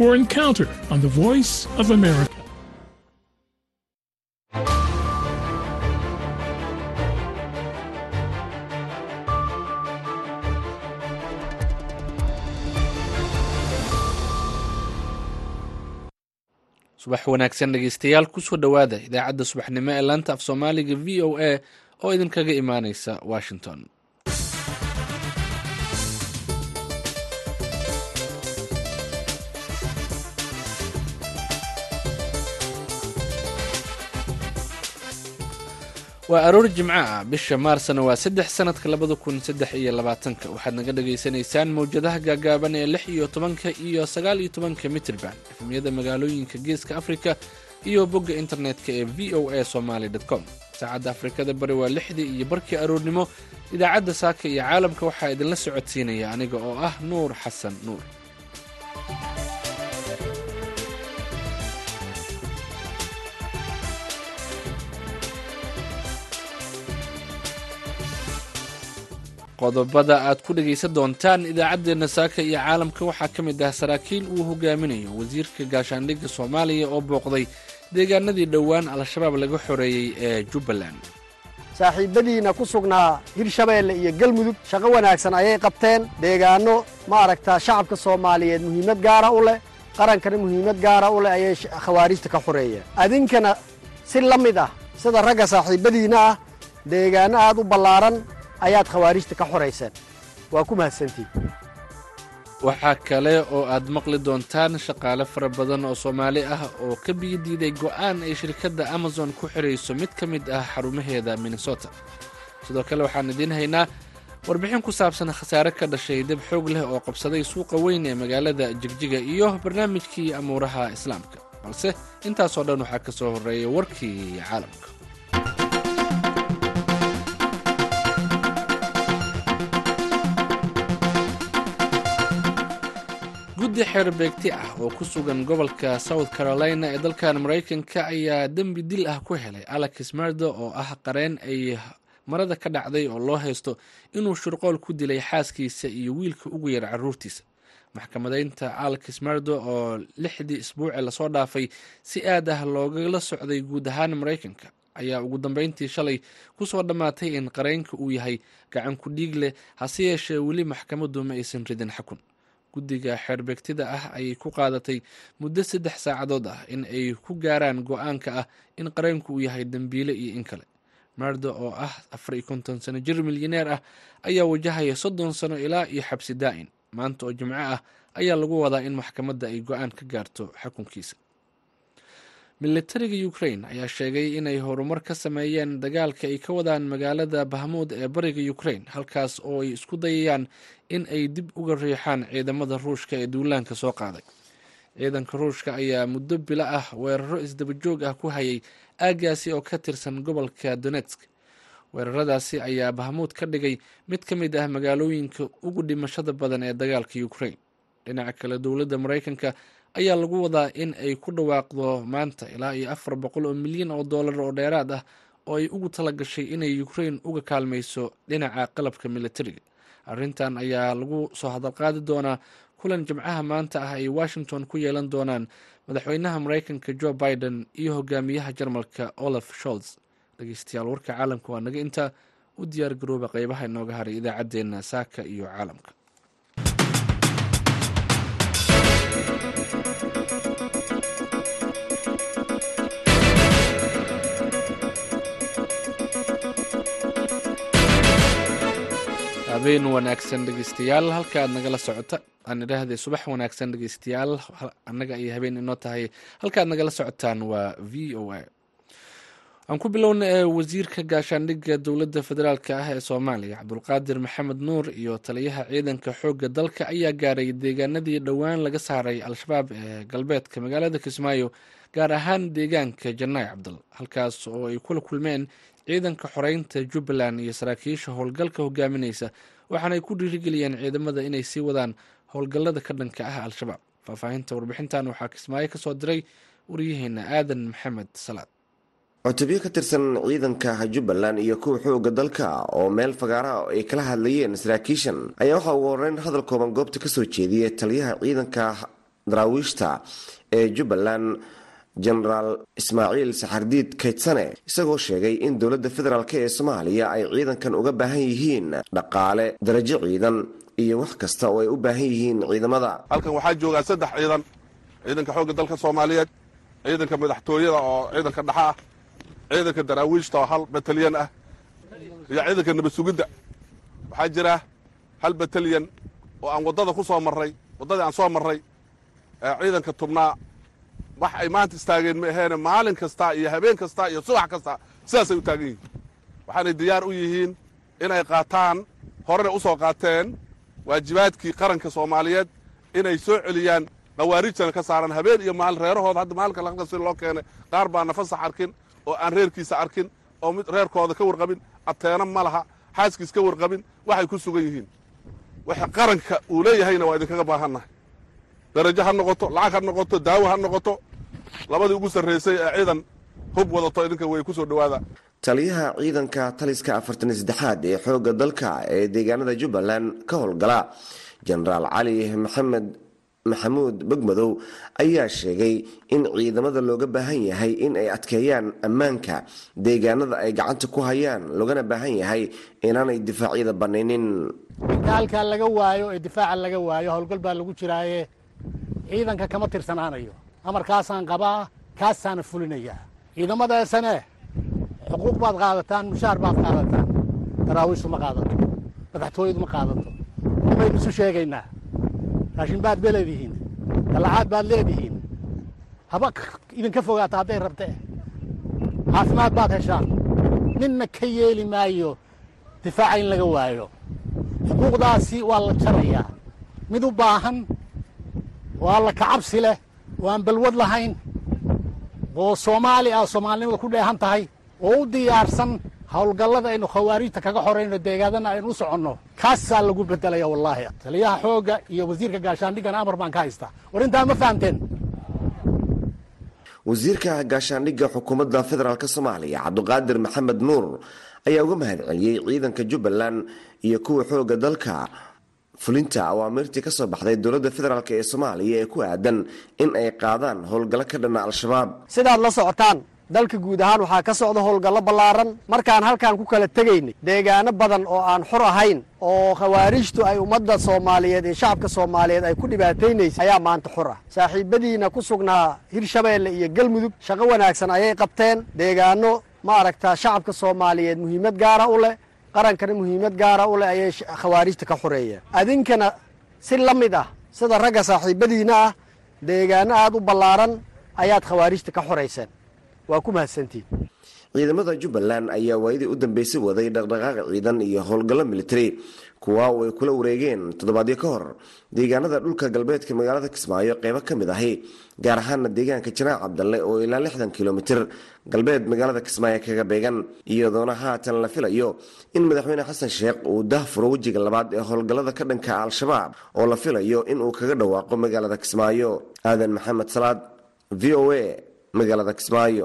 or Encounter on the Voice of America. subax wanaagsan dhegeystayaal ku soo dhowaada idaacadda subaxnimo ee laanta af soomaaliga v o a oo idinkaga imaaneysa washington waa aroor jimco ah. Bisha maarsna waa saddex sanadka labada kun saddex iyo labaatanka. Waxaad naga dhagaysanaysaan mawjadaha gaagaaban ee lix iyo tobanka iyo sagaal iyo tobanka mitrban efmiyada magaalooyinka geeska afrika iyo bogga internetka ee v o a somaly com. Saacadda afrikada bari waa lixdii iyo barkii aroornimo. Idaacadda saaka iyo caalamka waxaa idinla socodsiinaya aniga oo ah nuur xasan nuur qodobada aad ku dhegaysan doontaan idaacaddeenna saaka iyo caalamka. Waxaa ka mid ah saraakiil uu hogaaminayo wasiirka gaashaandhigga soomaaliya oo booqday deegaanadii dhowaan al-shabaab laga xoreeyey ee jubbaland. Saaxiibbadiina ku sugnaa hirshabeelle iyo galmudug shaqo wanaagsan ayay qabteen. Deegaanno ma aragtaa shacabka soomaaliyeed muhiimad gaara u leh qarankana muhiimad gaara u leh ayay khawaarijta ka xoreeyeen. Adinkana si la mid ah sida ragga saaxiibbadiinna ah deegaanno aad u ballaaran ayaad khawaarijta ka xorayseen waa ku mahadsantiin waxaa kale oo aad maqli doontaan shaqaale fara badan oo soomaali ah oo ka biyo diiday go'aan ay shirkadda amazon ku xidhayso mid ka mid ah xarumaheeda minnesota. Sidoo kale waxaan idiin haynaa warbixin ku saabsan khasaare ka dhashay dab xoog leh oo qabsaday suuqa weyn ee magaalada jigjiga iyo barnaamijkii amuuraha islaamka. Balse intaasoo dhan waxaa ka soo horreeya warkii caalamka guddi xeerbeegti ah oo ku sugan gobolka south carolina ee dalkan maraykanka ayaa dembi dil ah ku helay alex merdo oo ah qareen ay marada ka dhacday oo loo haysto inuu shurqool ku dilay xaaskiisa iyo wiilka ugu yar carruurtiisa maxkamadaynta alex merdo oo lixdii isbuuce la soo dhaafay si aad ah loogala socday guud ahaan maraykanka ayaa ugu dambeyntii shalay ku soo dhammaatay in qareenka uu yahay gacan ku dhiig leh hase yeeshee weli maxkamaddu ma aysan ridin xakun guddiga xeerbeegtida ah ayay ku qaadatay muddo saddex saacadood ah in ay ku gaaraan go'aanka ah in qareenku uu yahay dembiile iyo in kale. Merdo oo ah afar iyo konton sano jir milyaneer ah ayaa wajahaya soddon sano ilaa iyo xabsi daa'in. Maanta oo jimco ah ayaa lagu wadaa in maxkamadda ay go'aan ka gaarto xukunkiisa militariga ukrain ayaa sheegay inay horumar ka sameeyeen dagaalka ay ka wadaan magaalada bahmuud ee bariga ukrain halkaas oo ay isku dayayaan in ay dib uga riixaan ciidamada ruushka ee duulaanka soo qaaday. Ciidanka ruushka ayaa muddo bilo ah weeraro isdabajoog ah ku hayay aaggaasi oo ka tirsan gobolka donetsk. Weeraradaasi ayaa bahmuud ka dhigay mid ka mid ah magaalooyinka ugu dhimashada badan ee dagaalka ukrain dhinaca kale dowladda maraykanka ayaa lagu wadaa in ay ku dhawaaqdo maanta ilaa iyo afar boqol oo milyan oo dollar oo dheeraad ah oo ay ugu tala gashay inay ukrain uga kaalmayso dhinaca qalabka militariga arrintan ayaa lagu soo hadalqaadi doonaa kulan jimcaha maanta ah ay washington ku yeelan doonaan madaxweynaha maraykanka jo biden iyo hogaamiyaha jarmalka olaf sholz dhegeystayaal warka caalamka waa naga intaa u diyaar garooba qeybaha inooga haray idaacaddeenna saaka iyo caalamka habeen wanaagsan dhegeystayaal halka aad nagala socota aan idhaahday subax wanaagsan dhegeystayaal annaga ayay habeen inoo tahay halka aad nagala socotaan waa v o a. Aan ku bilowna ee wasiirka gaashaandhigga dowladda federaalk ah ee soomaaliya cabdulqaadir maxamed nuur iyo taliyaha ciidanka xoogga dalka ayaa gaaray deegaanadii dhowaan laga saaray al-shabaab ee galbeedka magaalada kismaayo gaar ahaan deegaanka janaayi cabdal halkaas oo ay kula kulmeen ciidanka xoreynta jubbaland iyo saraakiisha howlgalka hogaaminaysa waxaanay ku dhiirigeliyeen ciidamada inay sii wadaan howlgallada ka dhanka ah al-shabaab. Faahfaahinta warbixintan waxaa kismaayo ka soo diray waryaheena aadan maxamed salaad. Cutubyo ka tirsan ciidanka jubbaland iyo kuwa xooga dalka oo meel fagaaraha ay kala hadlayeen saraakiishan ayaa waxaa ugu horeyn hadal kooban goobta ka soo jeediyay taliyaha ciidanka daraawiishta ee jubbaland jenaraal ismaaciil saxardiid kaydsane isagoo sheegay in dowladda federaalk ee soomaaliya ay ciidankan uga baahan yihiin dhaqaale darajo ciidan iyo wax kasta oo ay u baahan yihiin ciidamada. Halkan waxaa joogaa saddex ciidan. Ciidanka xoogga dalka soomaaliyeed ciidanka madaxtooyada oo ciidanka dhaxa ah ciidanka daraawiishta oo hal batalyan ah iyo ciidanka nabad sugidda waxaa jira hal batalyan oo aan waddada ku soo marray waddadii aan soo marray ciidanka tubnaa wax ay maanta istaageen ma aheene maalin kasta iyo habeen kasta iyo subax kasta sidaasay u taagan yihiin. Waxaanay diyaar u yihiin inay qaataan horena u soo qaateen waajibaadkii qaranka soomaaliyeed inay soo celiyaan khawaarijtana ka saaran habeen iyo maalin reerahooda. Hadda maalinka laqda si loo keenay qaar baana fasax arkin oo aan reerkiisa arkin oo mid reerkooda ka warqabin abteena ma laha xaaskiis ka warqabin waxay ku sugan yihiin. Waxa qaranka uu leeyahayna waa idinkaga baahannahay darajo ha noqoto lacag ha noqoto daawo ha noqoto labadii ugu sarraysay ee ciidan hub wadato idinka way ku soo dhowaada. Taliyaha ciidanka taliska afartan saddexaad ee xoogga dalka ee deegaanada jubbaland ka howlgala jenaraal cali maxamed maxamuud begmadow ayaa sheegay in ciidamada looga baahan yahay in ay adkeeyaan ammaanka deegaanada ay gacanta ku hayaan loogana baahan yahay inaanay difaacyada banaynin inta halkaa laga waayo ee difaaca laga waayo howlgal baa lagu jiraaye ciidanka kama tirsanaanayo amarkaasaan qabaa kaasaana fulinayaa ciidamadaasane xuquuq baad qaadataan mushaar baad qaadataan. Daraawiishtu ma qaadato madaxtooyadu ma qaadato. Nimaynu isu sheegaynaa raashin baad ba dallacaad baad leedihiin. Haba idinka fogaata hadday rabtee caafimaad baad heshaan. Ninna ka yeeli maayo difaaca in laga waayo. Xuquuqdaasi waa la jarayaa. Mid u baahan waa la kacabsi leh oo aan balwad lahayn. Oo soomaali ah soomaalinimada ku dheehan tahay. Oo u diyaarsan howlgallada aynu khawaarijta kaga xorayno deegaadana aynu u soconno. Kaasaa lagu bedelaya wallaahi. Taliyaha xoogga iyo wasiirka gaashaandhiggana amar baan ka haystaa. War intaa ma fahamteen wasiirka gaashaandhigga xukuumadda federaalk soomaaliya cabdiqaadir maxamed nuur ayaa uga mahad celiyey ciidanka jubbaland iyo kuwa xoogga dalka fulinta awaamiirtii ka soo baxday dowladda federaalk ee soomaaliya ee ku aadan in ay qaadaan howlgallo ka dhanna al-shabaab. Sidaad la socotaan dalka guud ahaan waxaa ka socda howlgallo ballaaran. Markaan halkaan ku kala tegaynay deegaano badan oo aan xor ahayn oo khawaarijtu ay ummadda soomaaliyeed iyo shacabka soomaaliyeed ay ku dhibaataynaysay ayaa maanta xor ah. Saaxiibadiina ku sugnaa hirshabeelle iyo galmudug. Shaqo wanaagsan ayay qabteen. Deegaano ma aragtaa shacabka soomaaliyeed muhiimad gaara u leh qarankana muhiimad gaara u leh ayay khawaarijta ka xoreeyeen adinkana si la mid ah sida ragga saaxiibadiina ah deegaano aad u ballaaran ayaad khawaarijta ka xorayseen waa ku mahadsantiin. Ciidamada jubbaland ayaa waayadii u dambeysay waday dhaqdhaqaaq ciidan iyo howlgallo militari kuwa oo ay kula wareegeen toddobaadyo ka hor. Deegaanada dhulka galbeedka magaalada kismaayo qeybo ka mid ahi gaar ahaana deegaanka janaac cabdalle oo ilaa lixdan kilomitir. Galbeed magaalada kismaayo kaga beegan iyadoona haatan la filayo in madaxweyne xasan sheekh uu dahfuro wejiga labaad ee howlgallada ka dhanka al-shabaab oo la filayo inuu kaga dhawaaqo magaalada kismaayo. Aadan maxamed salaad v o a magaalada kismaayo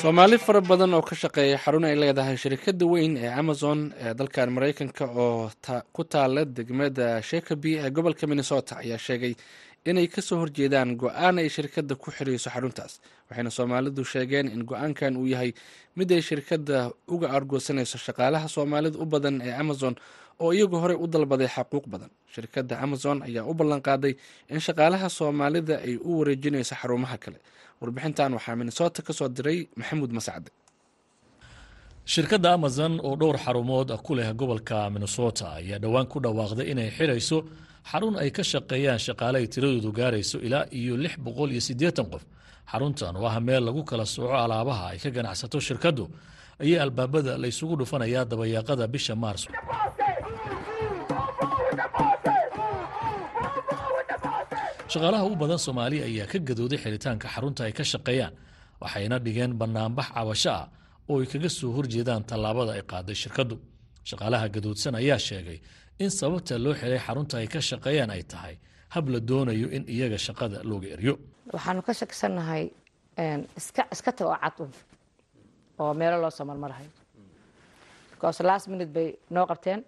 soomaali fara badan oo ka shaqeeya xarun ay leedahay shirkadda weyn ee amazon ee dalkan maraykanka oo ku taala degmada shekaby ee gobolka minnesota ayaa sheegay inay ka soo horjeedaan go'aan ay shirkadda ku xirayso xaruntaas. Waxayna soomaalidu sheegeen in go'aankan uu yahay mid ay shirkadda uga argoosanayso shaqaalaha soomaalida u badan ee amazon oo iyagu horey u dalbaday xaquuq badan. Shirkadda amazon ayaa u ballanqaaday in shaqaalaha soomaalida ay u wareejinayso xarumaha kale warbixintan waxaa minnesota ka diray maxamuud mascade shirkadda amazon oo dhowr xarumood ku leh gobolka minnesota ayaa dhowaan ku dhawaaqday inay xirayso xarun ay ka shaqeeyaan shaqaale ay tiradoodu gaarayso ilaa iyo lix boqol iyo siddeetan qof. Xaruntan oo ah meel lagu kala sooco alaabaha ay ka ganacsato shirkaddu ayaa albaabada la ysugu dhufanayaa dabayaaqada bisha maars shaqaalaha u badan soomaaliya ayaa ka gadooday xiritaanka xarunta ay ka shaqeeyaan waxayna dhigeen banaanbax cabasho ah oo ay kaga soo horjeedaan tallaabada ay qaaday shirkaddu. Shaqaalaha gadoodsan ayaa sheegay in sababta loo xiray xarunta ay ka shaqeeyaan ay tahay hab la doonayo in iyaga shaqada looga eryo. Waxaanu ka shakisannahay iska tag oo cad oo meelo loo soo marmarahayo last minute bay noo qabteen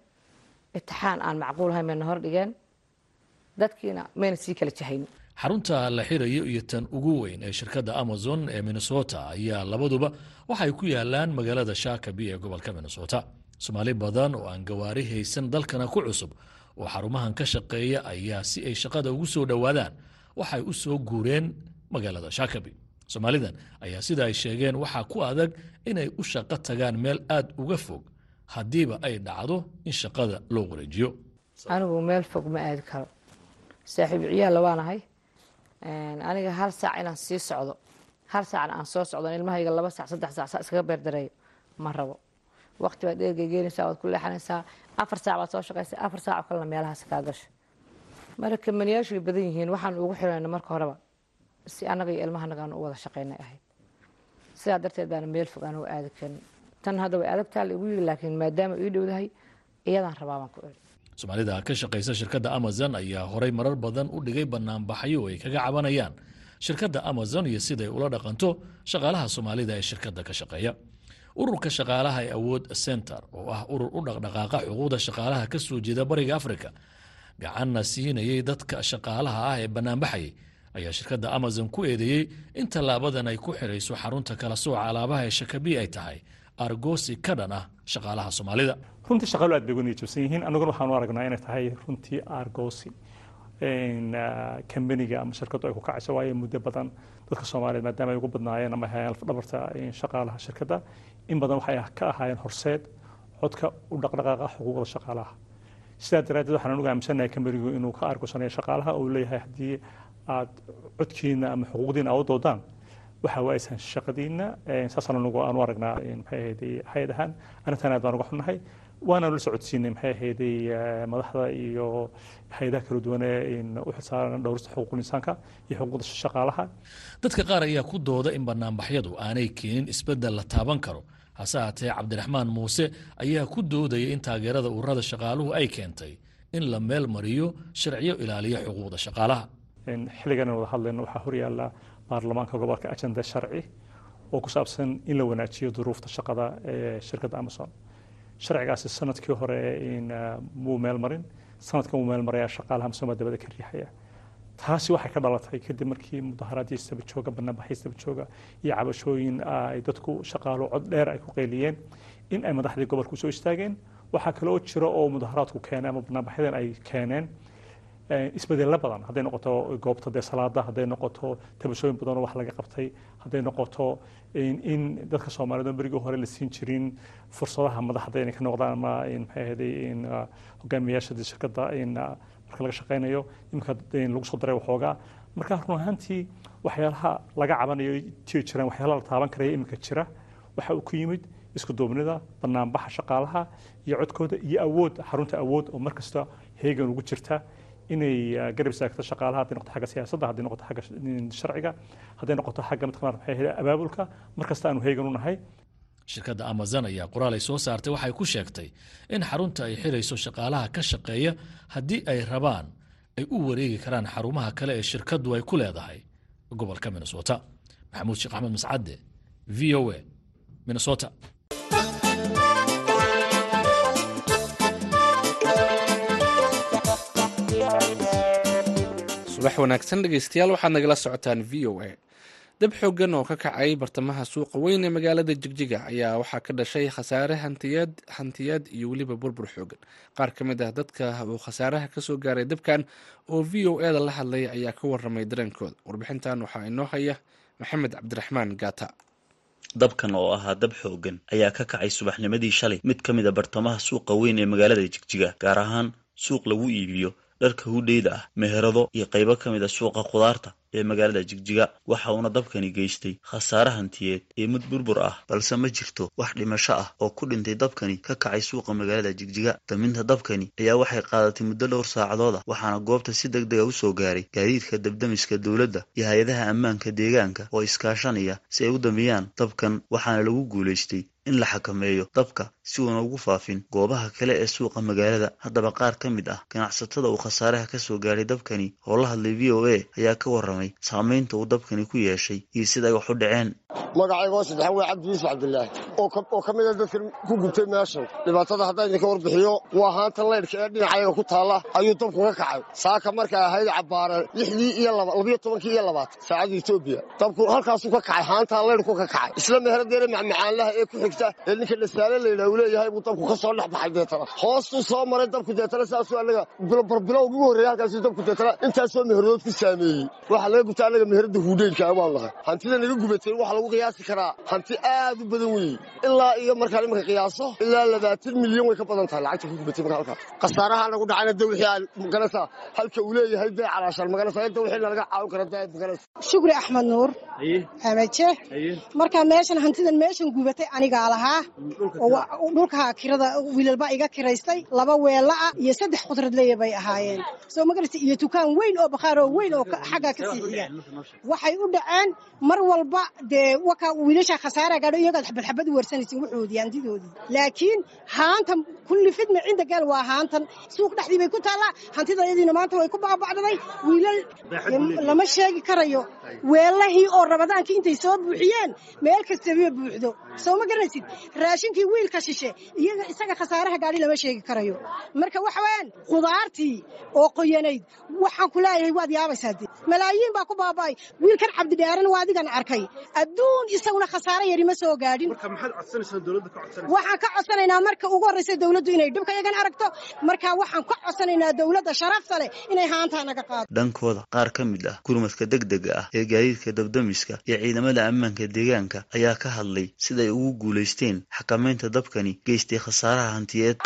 itixaan aan macquulahayn bayna hor dhigeen dadkiina mayna sii kala jahayn. Xarunta la xirayo iyo tan ugu weyn ee shirkadda amazon ee minnesota ayaa labaduba waxay ku yaalaan magaalada shakabi ee gobolka minnesota. Soomaali badan oo aan gawaari haysan dalkana ku cusub oo xarumahan ka shaqeeya ayaa si ay shaqada ugu soo dhowaadaan waxay u soo guureen magaalada shakabi soomaalidan ayaa sida ay sheegeen waxaa ku adag inay u shaqo tagaan meel aad uga fog haddiiba ay dhacdo in shaqada loo wareejiyo. Anigu meel fog ma aadi karo saaxiib ciyaalla waanahay aniga hal saac inaan sii socdo. Hal saacna aan soo socdo ilmahayga laba sac saddex sac saa iskaga beerdareeyo ma rabo. Waqti baad dheergay geenaysaa waad ku leexanaysaa. Afar saac baad soo shaqaysa afar saac oo kalena meelahaas kaa gasho marka kamaniyaashu way badan yihiin waxaan ugu xirayna marka horeba si annaga iyo ilmahanaga aanu u wada shaqaynay ahayd sidaa darteed baana meel fog aan u aadi karin tan hadda way adagtaa la igu yiri laakiin maadaama ii dhowdahay iyadaan rabaa baan ku iri soomaalida ka shaqaysa shirkadda amazon ayaa horay marar badan u dhigay banaanbaxyo ay kaga cabanayaan. Shirkadda amazon iyo siday ula dhaqanto shaqaalaha soomaalida ee shirkadda ka shaqeeya. Ururka shaqaalaha ee awood center oo ah urur u dhaqdhaqaaqa xuquuqda shaqaalaha ka soo jeeda bariga africa gacanna siinayay dadka shaqaalaha ah ee banaanbaxayay ayaa shirkadda amazon ku eedeeyey in tallaabadan ay ku xirayso xarunta kala sooca alaabaha ee shakabi ay tahay argosi ka dhan ah shaqaalaha soomaalida. Runtii shaqaalu aad bay uga niyajabsan yihiin annaguna waxaanu aragnaa inay tahay runtii argosi kambaniga ama shirkaddu ay ku kacayso waayo muddo badan dadka soomaaliyeed maadaama ay ugu badnaayeen ama hayaan dhabarta shaqaalaha shirkadda in badan waxay ka ahaayeen horseed codka u dhaqdhaqaaqa xuquuqda shaqaalaha. Sidaa daraaddeed waxaan anugu aaminsanahay kambanigu inuu ka argosanayo shaqaalaha uu leeyahay haddii aad codkiina ama xuquuqdiina aad u doodaan waxa waaysan shaqadiina saasaan anugu aanu aragnaa maxay ahayday hay'ad ahaan. Arrintan aad baan uga xunnahay. Waana la socodsiinay maxay ahayday madaxda iyo hay'adaha kala duwan ee u xilsaaran dhowrista xuquuqul insaanka iyo xuquuqda shaqaalaha. Dadka qaar ayaa ku dooda in banaanbaxyadu aanay keenin isbeddel la taaban karo. Hase haatee cabdiraxmaan muuse ayaa ku doodaya in taageerada ururada shaqaaluhu ay keentay in la meel mariyo sharciyo ilaaliya xuquuqda shaqaalaha. Xilligan wada hadlayno waxaa horyaala baarlamaanka gobolka ajenda sharci oo ku saabsan in la wanaajiyo duruufta shaqada ee shirkadda amazon. Sharcigaasi sannadkii hore muu meel marin sanadkan wuu meel maraya shaqaalaha baa dabada ka riixaya. Taasi waxay ka dhalatay kadib markii mudaharaadii istabajooga banaanbaxay istabajooga iyo cabashooyin ay dadku shaqaalo cod dheer ay ku qeyliyeen in ay madaxdii gobolku soo istaageen. Waxaa kaloo jira oo mudaharaadku keenay ama banaanbaxyadan ay keeneen isbedello badan. Hadday noqoto goobta dee salaada hadday noqoto tabashooyin badan oo wax laga qabtay hadday noqoto in dadka soomaaliyeed oo berigii hore la siin jirin fursadaha madaxda inay ka noqdaan ama maxay ahayday hogaamiyayaasha shirkadda marka laga shaqaynayo iminka lagu soo daray waxoogaa marka run ahaantii waxyaalaha laga cabanayo jiri jiraan waxyaalaha la taaban karaya iminka jira waxa uu ku yimid isku duubnida banaanbaxa shaqaalaha iyo codkooda iyo awood xarunta awood oo markasta heegan ugu jirta inay garab istaagto shaqaalaha hadday noqoto xagga siyaasadda hadday noqoto xagga sharciga hadday noqoto xagga mataqaana maxay ahayd abaabulka. Markasta aanu heegan u nahay. Shirkadda amazon ayaa qoraal ay soo saartay. Waxay ku sheegtay in xarunta ay xirayso shaqaalaha ka shaqeeya haddii ay rabaan ay u wareegi karaan xarumaha kale ee shirkaddu ay ku leedahay. Gobolka minnesota. Maxamuud sheekh axmed mascadde v o a minnesota subax wanaagsan dhegeystayaal waxaad nagala socotaan v o a. Dab xoogan oo ka kacay bartamaha suuqa weyn ee magaalada jigjiga ayaa waxaa ka dhashay khasaare hantiyeed iyo weliba burbur xoogan. Qaar ka mid ah dadka uu khasaaraha ka soo gaaray dabkan oo v o eda la hadlaya ayaa ka waramay dareenkooda. Warbixintan waxaa inoo haya maxamed cabdiraxmaan gaata. Dabkan oo ahaa dab xoogan ayaa ka kacay subaxnimadii shalay. Mid ka mid a bartamaha suuqa weyn ee magaalada jigjiga gaar ahaan suuq lagu iibiyo dharka hudheyda ah meherado iyo qaybo ka mid a suuqa khudaarta ee magaalada jigjiga waxa uuna dabkani geystay khasaare hantiyeed iyo mid burbur ah. Balse ma jirto wax dhimasho ah oo ku dhintay dabkani ka kacay suuqa magaalada jigjiga. Daminta dabkani ayaa waxay qaadatay muddo dhowr saacadood ah waxaana goobta si deg dega u soo gaaray gaadiidka dabdamiska dowladda iyo hay'adaha ammaanka deegaanka oo iskaashanaya si ay u damiyaan dabkan waxaana lagu guulaystay in la xakameeyo dabka si uuna ugu faafin goobaha kale ee suuqa magaalada. Haddaba qaar ka mid ah ganacsatada uu khasaaraha ka soo gaaray dabkani oo la hadlay v o a ayaa ka warramay warramay saamaynta uu dabkani ku yeeshay iyo sida ay wax u dhaceen. Magacayga oo saddexan wey cabdi yuusuf cabdilaahi oo ka mid a dadkan ku gubtay meeshan. Dhibaatada haddaan idinka warbixiyo waa haanta laydhka ee dhinacayaga ku taalla ayuu dabku ka kacay. Saaka markay ahayd cabbaare lixdii iyo labiyo tobankii iyo labaatan saacadda etoobiya dabku halkaasuu ka kacay haantaa laydhku ka kacay. Isla meherdeere macmacaanlaha ee ku xigta ee ninka dhasaale laydhaha uu leeyahay buu dabku ka soo dhex baxay deetana. Hoostuu soo maray dabku deetana saasuu annaga barbilow ugu horreeyay halkaasuu dabku deetana intaasoo meherdood ku saameeyey waxaa laga gubta annaga meherada huudheynka baan nahay hantida naga gubatay waxa lagu qiyaasi karaa. Hanti aad u badan weeye ilaa iyo markaan imanka qiyaaso ilaa labaatan milyan way ka badan tahay lacagta ku gubatay marka halkaas khasaaraha nagu dhacayna de wixii aan maganaysaa halka uu leeyahay bee calaashaan maganaysaa inta wixii nalaga caawin kara de maganaysa. Shukri axmed nuur. Amaje markaa meeshan hantidan meeshan gubatay anigaa lahaa oo dhulka kirada wiilalbaa iga kiraystay. Laba weela ah iyo saddex khudradleya bay ahaayeen. Soo magarata iyo dukaan weyn oo bakhaaroo weyn oo xaggaa waxay u dhaceen mar walba dee waka wiilasha khasaara gaadho iyagaad xabad xabad u warsanaysin wuxoodii hantidoodii laakiin haanta kulli fidma cinda gaal waa haantan. Suuq dhexdii bay ku taallaa hantidayadiina maanta way ku baabacdaday wiilal lama sheegi karayo. Weelahii oo rabadaankii intay soo buuxiyeen meel kastaba buuxdo. Soo ma garanaysid? Raashinkii wiilka shishe iyaga isaga khasaaraha gaadhi lama sheegi karayo. Marka waxa weeyaan khudaartii oo qoyanayd waxaan ku leeyahay waad yaabaysaa dee. Malaayiin baa ku baaba'ay wiilkan cabdidheerana waa adigan arkay. Adduun isaguna khasaare yari ma soo gaadhin. Waxaan ka codsanaynaa marka ugu horraysa dowladdu inay dhibka yagan aragto. Marka waxaan ka codsanaynaa dowladda sharafta leh inay haantaa naga qaado. Dhankooda qaar ka mid ah gurmadka degdega ah ee gaadiidka dabdamiska iyo ciidamada ammaanka deegaanka ayaa ka hadlay siday ugu guulaysteen xakamaynta dabkani geystay khasaaraha hantiyeed.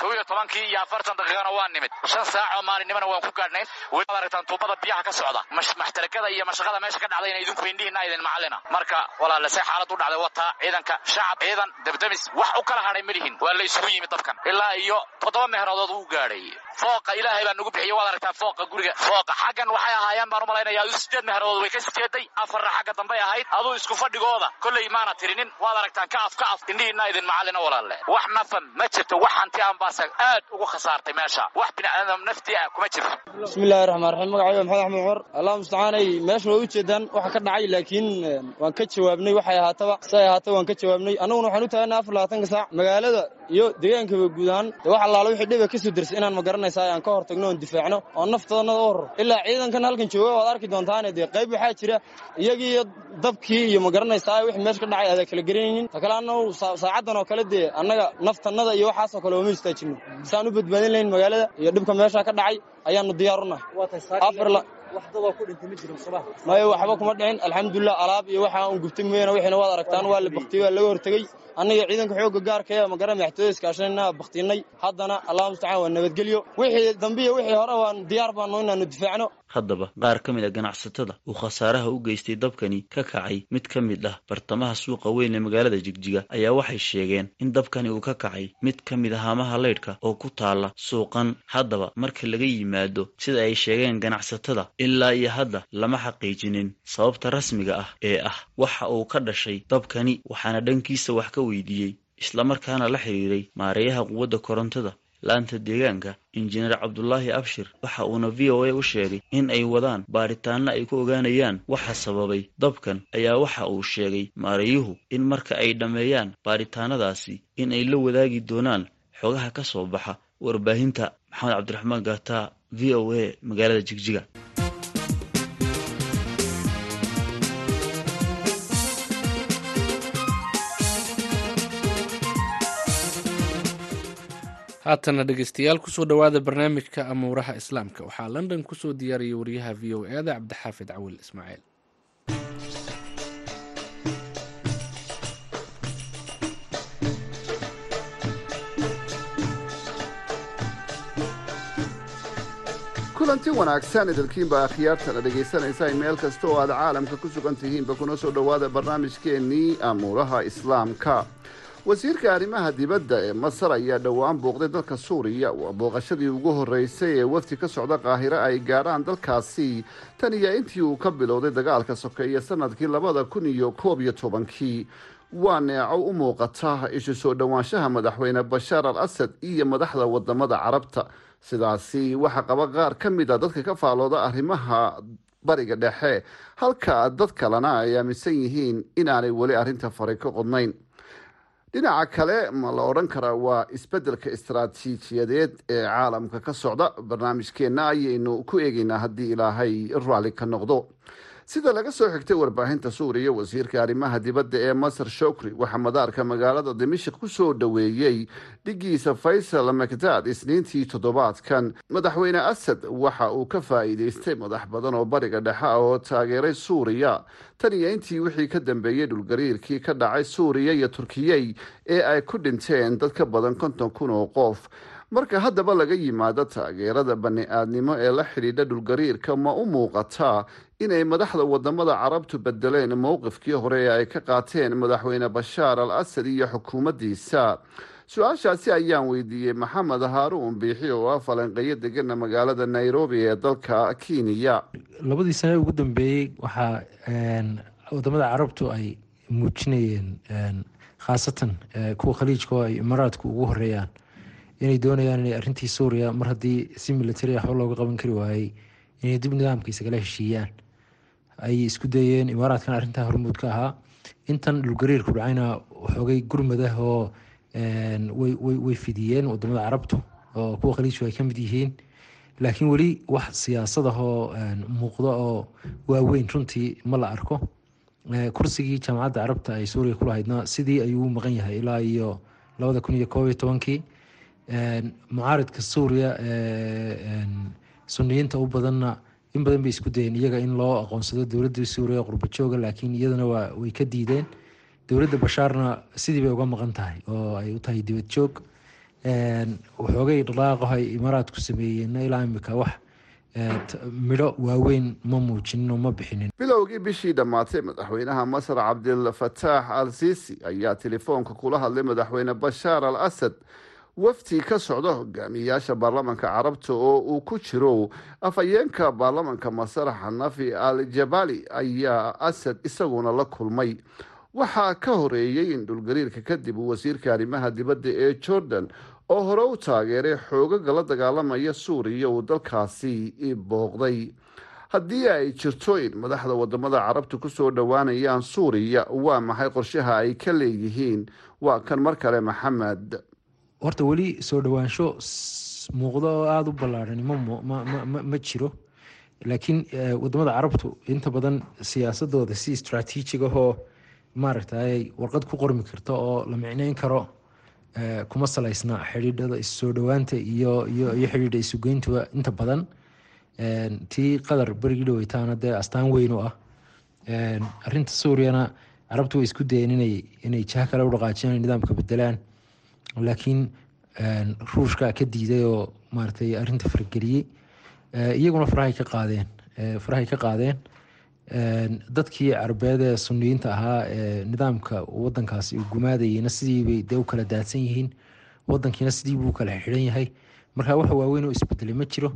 Iyo afartan daqiiqana waa nimid. Shan saac oo maalinimana waan ku gaadhnay weli ad aragtaan tuubada biyaha ka socda maxtarakada iyo mashaqada meesha ka dhacdayna idinku indhihiina idin macallina marka walaale see xaalad u dhacday wataa ciidanka shacab ciidan dabdamis wax u kala hadhay ma lihin. Waa la isugu yimid dabkan. Ilaa iyo toddoba meherodood uu gaadhay. Fooqa ilaahay baa nagu bixiyey waad aragtaa fooqa guriga. Fooqa xaggan waxay ahaayeen baan u malaynayaa adu sideed meherodood way ka sijeeday afarna xagga dambay ahayd aduu isku fadhigooda. Kolley maana tirinin waad aragtaan ka af ka af. Indhihiina idin macallina walaalle. Wax nafa ma jirto wax hanti aan baase aad ugu khasaartay meesha. Wax bini'aadam nafti ah kuma jirto. Bismillahi raxmaan raxiim magacayga maxamed axmed cumar allah mustacaanay meesha waa ujeedaan waxa ka dhacay laakiin waan ka jawaabnay waxay ahaataba say ahaataba waan ka jawaabnay. Annaguna waxaan u taaganay afar labaatanka saac. Magaalada iyo deegaankaba guud ahaan de wax allaala wixii dhiba ka soo dersay inaan ma garanaysaa aan ka hor tagno oon difaacno oo naftoodnada u horro. Ilaa ciidankan halkan jooga waad arki doontaane dee qayb waxaa jira iyagii iyo dabkii iyo ma garanaysaa wixii meesha ka dhacay aada kala garanaynin ta kale annagu saacaddan oo kale dee annaga naftannada iyo waxaasoo kale ooma istaajino. Saan u badbaadin lahayn magaalada iyo dhibka meesha ka dhacay ayaanu diyaar maya waxba kuma dhicin. Alxamdulilah alaab iyo waxa un gubtay mooyaane wixiina waad aragtaan waa la baktiyey waa laga hortegey. Annaga ciidanka xoogga gaarka ee magara madaxtooyada iskaashanayna baktinay haddana allah mustacaan waa nabadgelyo. Wixii dambe iyo wixii hore waan diyaar baanu inaanu difaacno haddaba qaar ka mid a ganacsatada uu khasaaraha u geystay dabkani ka kacay mid ka mid ah bartamaha suuqa weyn ee magaalada jigjiga ayaa waxay sheegeen in dabkani uu ka kacay mid ka mid ah haamaha leydhka oo ku taala suuqan. Haddaba marka laga yimaado sida ay sheegeen ganacsatada ilaa iyo hadda lama xaqiijinin. Sababta rasmiga ah ee ah waxa uu ka dhashay dabkani waxaana dhankiisa wax ka weydiiyey islamarkaana la xiriiray maareeyaha quwadda korontada laanta deegaanka injineer cabdulaahi abshir waxa uuna v o a u sheegay in ay wadaan baaritaanno ay ku ogaanayaan waxa sababay. Dabkan ayaa waxa uu sheegay maareeyuhu in marka ay dhammeeyaan baaritaanadaasi in ay la wadaagi doonaan xogaha ka soo baxa warbaahinta. Maxamed cabdiraxmaan gaataa v o a magaalada jigjiga haatana dhegeystayaal ku soo dhowaada barnaamijka amuuraha islaamka. Waxaa london ku soo diyaariyay wariyaha v o e cabdixaafid cawil ismaaciil. Kulanti wanaagsan idilkiinba akhyaartana dhegaysanaysa meel kasta oo aad caalamka ku sugan tihiinba kuna soo dhowaada barnaamijkeennii amuuraha islaamka wasiirka arrimaha dibadda ee masar ayaa dhowaan booqday dalka suuriya. Waa booqashadii ugu horreysay ee wafdi ka socda qaahiro ay gaadhaan dalkaasi. Tan iyo intii uu ka bilowday dagaalka sokeeye sannadkii labada kun iyo koob iyo tobankii. Waa neeco u muuqata isu soo dhowaanshaha madaxweyne bashaar al asad iyo madaxda waddamada carabta. Sidaasi waxaa qaba qaar ka mid a dadka ka faalooda arrimaha bariga dhexe. Halka dad kalena ay aaminsan yihiin inaanay weli arrinta fari ka qodnayn dhinaca kale ma la odhan karaa waa isbeddelka istaraatiijiyadeed ee caalamka ka socda. Barnaamijkeenna ayaynu ku eegeynaa haddii ilaahay raalli ka noqdo sida laga soo xigtay warbaahinta suuriya wasiirka arrimaha dibadda ee masar shokri waxaa madaarka magaalada dimashik ku soo dhoweeyey dhigiisa faysal makdad isniintii toddobaadkan. Madaxweyne asad waxa uu ka faa'iideystay madax badan oo bariga dhexe oo taageeray suuriya. Tan iyo intii wixii ka dambeeyey dhulgariirkii ka dhacay suuriya iyo turkiyey ee ay ku dhinteen dad ka badan konton kun oo qof. Marka haddaba laga yimaado taageerada bani-aadnimo ee la xidhiidha dhulgariirka ma u muuqataa inay madaxda waddamada carabtu bedeleen mowqifkii hore ee ay ka qaateen madaxweyne bashaar al asad iyo xukuumaddiisa. Su'aashaasi ayaan weydiiyey maxamed haaruun biixi oo ah falanqeeyo degana magaalada nairobi ee dalka kenya. Labadii sane ugu dambeeyey waxaa waddamada carabtu ay muujinayeen khaasatan kuwa khaliijka oo ay imaaraadku ugu horeeyaan inay doonayaan inay arrintii suuriya mar haddii si militari waxba looga qaban kari waayey inay dib nidaamka isagala heshiiyaan ayay isku dayeen imaaraadkan arrintaa hormuud ka ahaa. Intan dhulgariirku dhacayna xoogay gurmadah oo way fidiyeen waddamada carabtu oo kuwa khaliijku ay ka mid yihiin. Laakiin weli wax siyaasadahoo muuqda oo waaweyn runtii ma la arko. Kursigii jaamacadda carabta ay suuriya kulahaydna sidii ayuu u maqan yahay ilaa iyo labada kun iyo koob iyo tobankii. Mucaaridka suuriya suniyiinta u badanna in badan bay isku dayeen iyaga in loo aqoonsado dowladda suuriya qurbajooga laakiin iyadana way ka diideen. Dowladda bashaarna sidii bay uga maqan tahay oo ay u tahay dibad joog. Waxoogay dhaqaaqaho ay imaaraadku sameeyeenna ilaa imika wax midho waaweyn ma muujinin oo ma bixinin. Bilowgii bishii dhammaatay madaxweynaha masar cabdilfataax al siisi ayaa telefoonka kula hadlay madaxweyne bashaar al asad wafdi ka socda hogaamiyayaasha baarlamanka carabta oo uu ku jiro afhayeenka baarlamanka masar xanafi al jabali ayaa asad isaguna la kulmay. Waxaa ka horeeyey in dhulgariirka kadib wasiirka arrimaha dibadda ee jordan oo hore u taageeray xoogaga la dagaalamaya suuriya uu dalkaasi booqday. Haddii ay jirto in madaxda waddamada carabta ku soo dhowaanayaan suuriya waa maxay qorshaha ay ka leeyihiin? Waa kan mar kale maxamed horta weli soo dhowaansho muuqdo oo aada u ballaarhani ma jiro. Laakiin waddamada carabtu inta badan siyaasadooda si istraatiijig ahoo maaragtay warqad ku qormi karta oo la micneyn karo kuma salaysna xidhiidhada issoo dhowaanta iyo iyo xidhiidha isugeyntuba inta badan. Tii qadar berigii dhaweytaana dee astaan weyn u ah arinta suuriyana carabtu way isku dayeen inay jaha kale u dhaqaajiyaan nidaamka bedelaan laakiin ruushka ka diiday oo maaragtay arrinta farageliyey iyaguna farahay ka qaadeen farahay ka qaadeen dadkii carbeed ee suniyiinta ahaa ee nidaamka wadankaasi uu gumaadayeyna sidiibay dee u kala daadsan yihiin wadankiina sidiibuu kala xidhan yahay. Marka waxa waaweyn oo isbedelay ma jiro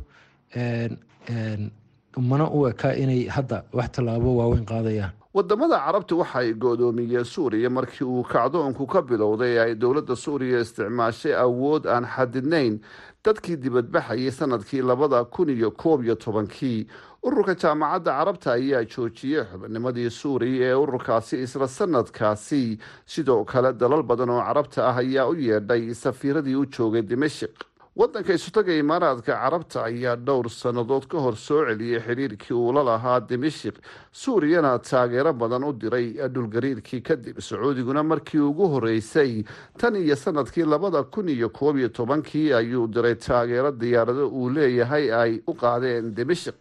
mana u eka inay hadda wax tallaabo waaweyn qaadayaan waddamada carabta waxa ay go-doomiyeen suuriya markii uu kacdoonku ka bilowday ee ay dowladda suuriya isticmaashay awood aan xadidnayn. Dadkii dibadbaxayay sannadkii labada kun iyo koob iyo tobankii. Ururka jaamacadda carabta ayaa joojiyey xubinnimadii suuriya ee ururkaasi isla sanadkaasi. Sidoo kale dalal badan oo carabta ah ayaa u yeedhay safiiradii u joogay dimashik wadanka isutaga imaaraadka carabta ayaa dhowr sannadood ka hor soo celiyey xiriirkii uu la lahaa dimashik suuriyana taageero badan u diray dhulgariirkii kadib sacuudiguna markii ugu horeysay tan iyo sannadkii labada kun iyo koob iyo tobankii ayuu diray taageero diyaarado uu leeyahay ay u qaadeen dimashik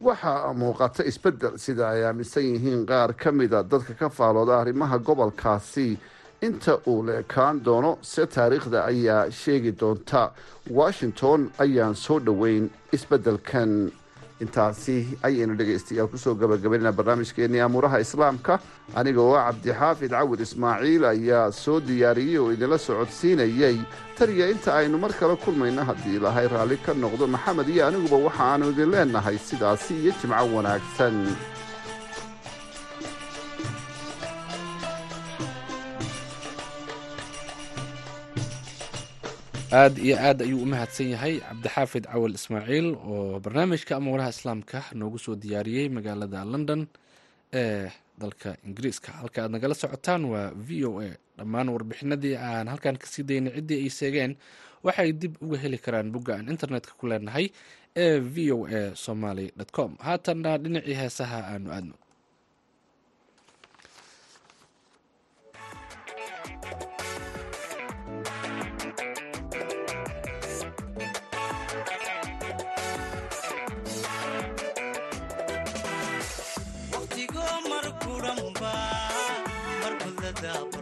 waxaa muuqata isbeddel sida ay aaminsan yihiin qaar ka mida dadka ka faalooda arrimaha gobolkaasi inta uu leekaan doono se taariikhda ayaa sheegi doonta. Washington ayaan soo dhoweyn isbeddelkan. Intaasi ayaynu dhegaystayaal ku soo gabagabaynaa barnaamijkeenii amuuraha islaamka. Aniga oo ah cabdixaafid cawir ismaaciil ayaa soo diyaariyey oo idinla socodsiinayey taniyo inta aynu mar kale kulmayno haddii ilaahay raalli ka noqdo maxamed iyo aniguba waxa aanu idin leenahay sidaasi iyo jimco wanaagsan aad iyo aad ayuu u mahadsan yahay. Cabdixaafid cawal ismaaciil oo barnaamijka amuuraha islaamka noogu soo diyaariyey magaalada london ee dalka ingiriiska. Halka aad nagala socotaan waa v o a. Dhammaan warbixinadii aan halkan ka sii daynay ciddii ay seegeen waxay dib uga heli karaan bogga aan internetka ku leenahay ee v o a somaly com. Haatanna dhinacii heesaha aanu aadno ذا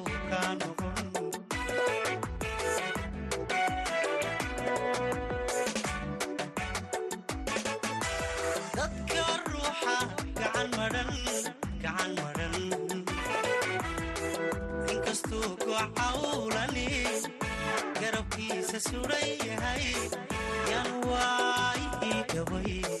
suran yahay yan waay i dhaway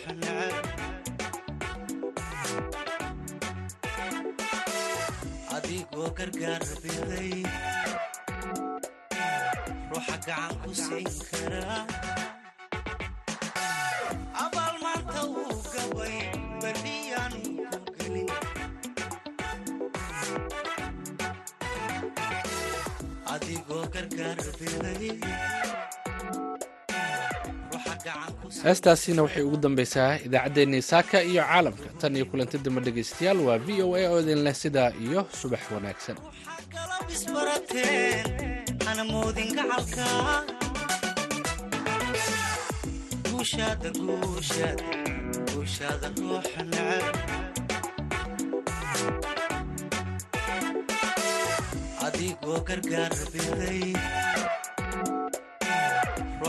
gargaar biday ruuxa gacan ku siin karaa abaal maanta wuu gabay berdhiyaanu ku gelin. Adigoo gargaar biday heestaasina waxay ugu dambeysaa idaacaddeenii saaka iyo caalamka. Tan iyo kulanti dambe dhegaystayaal waa v o a oo idin leh sidaa iyo subax wanaagsan. Adigoo gargaar biday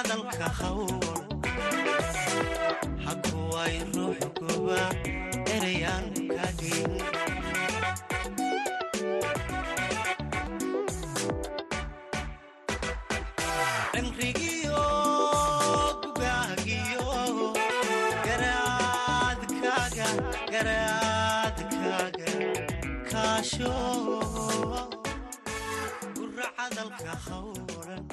hadalka hawl hakuway ruux guba ereyaan kadin cimrigiyo gugaagiyo garaadkaaga garaadkaaga kaasho. Gura hadalka hawlan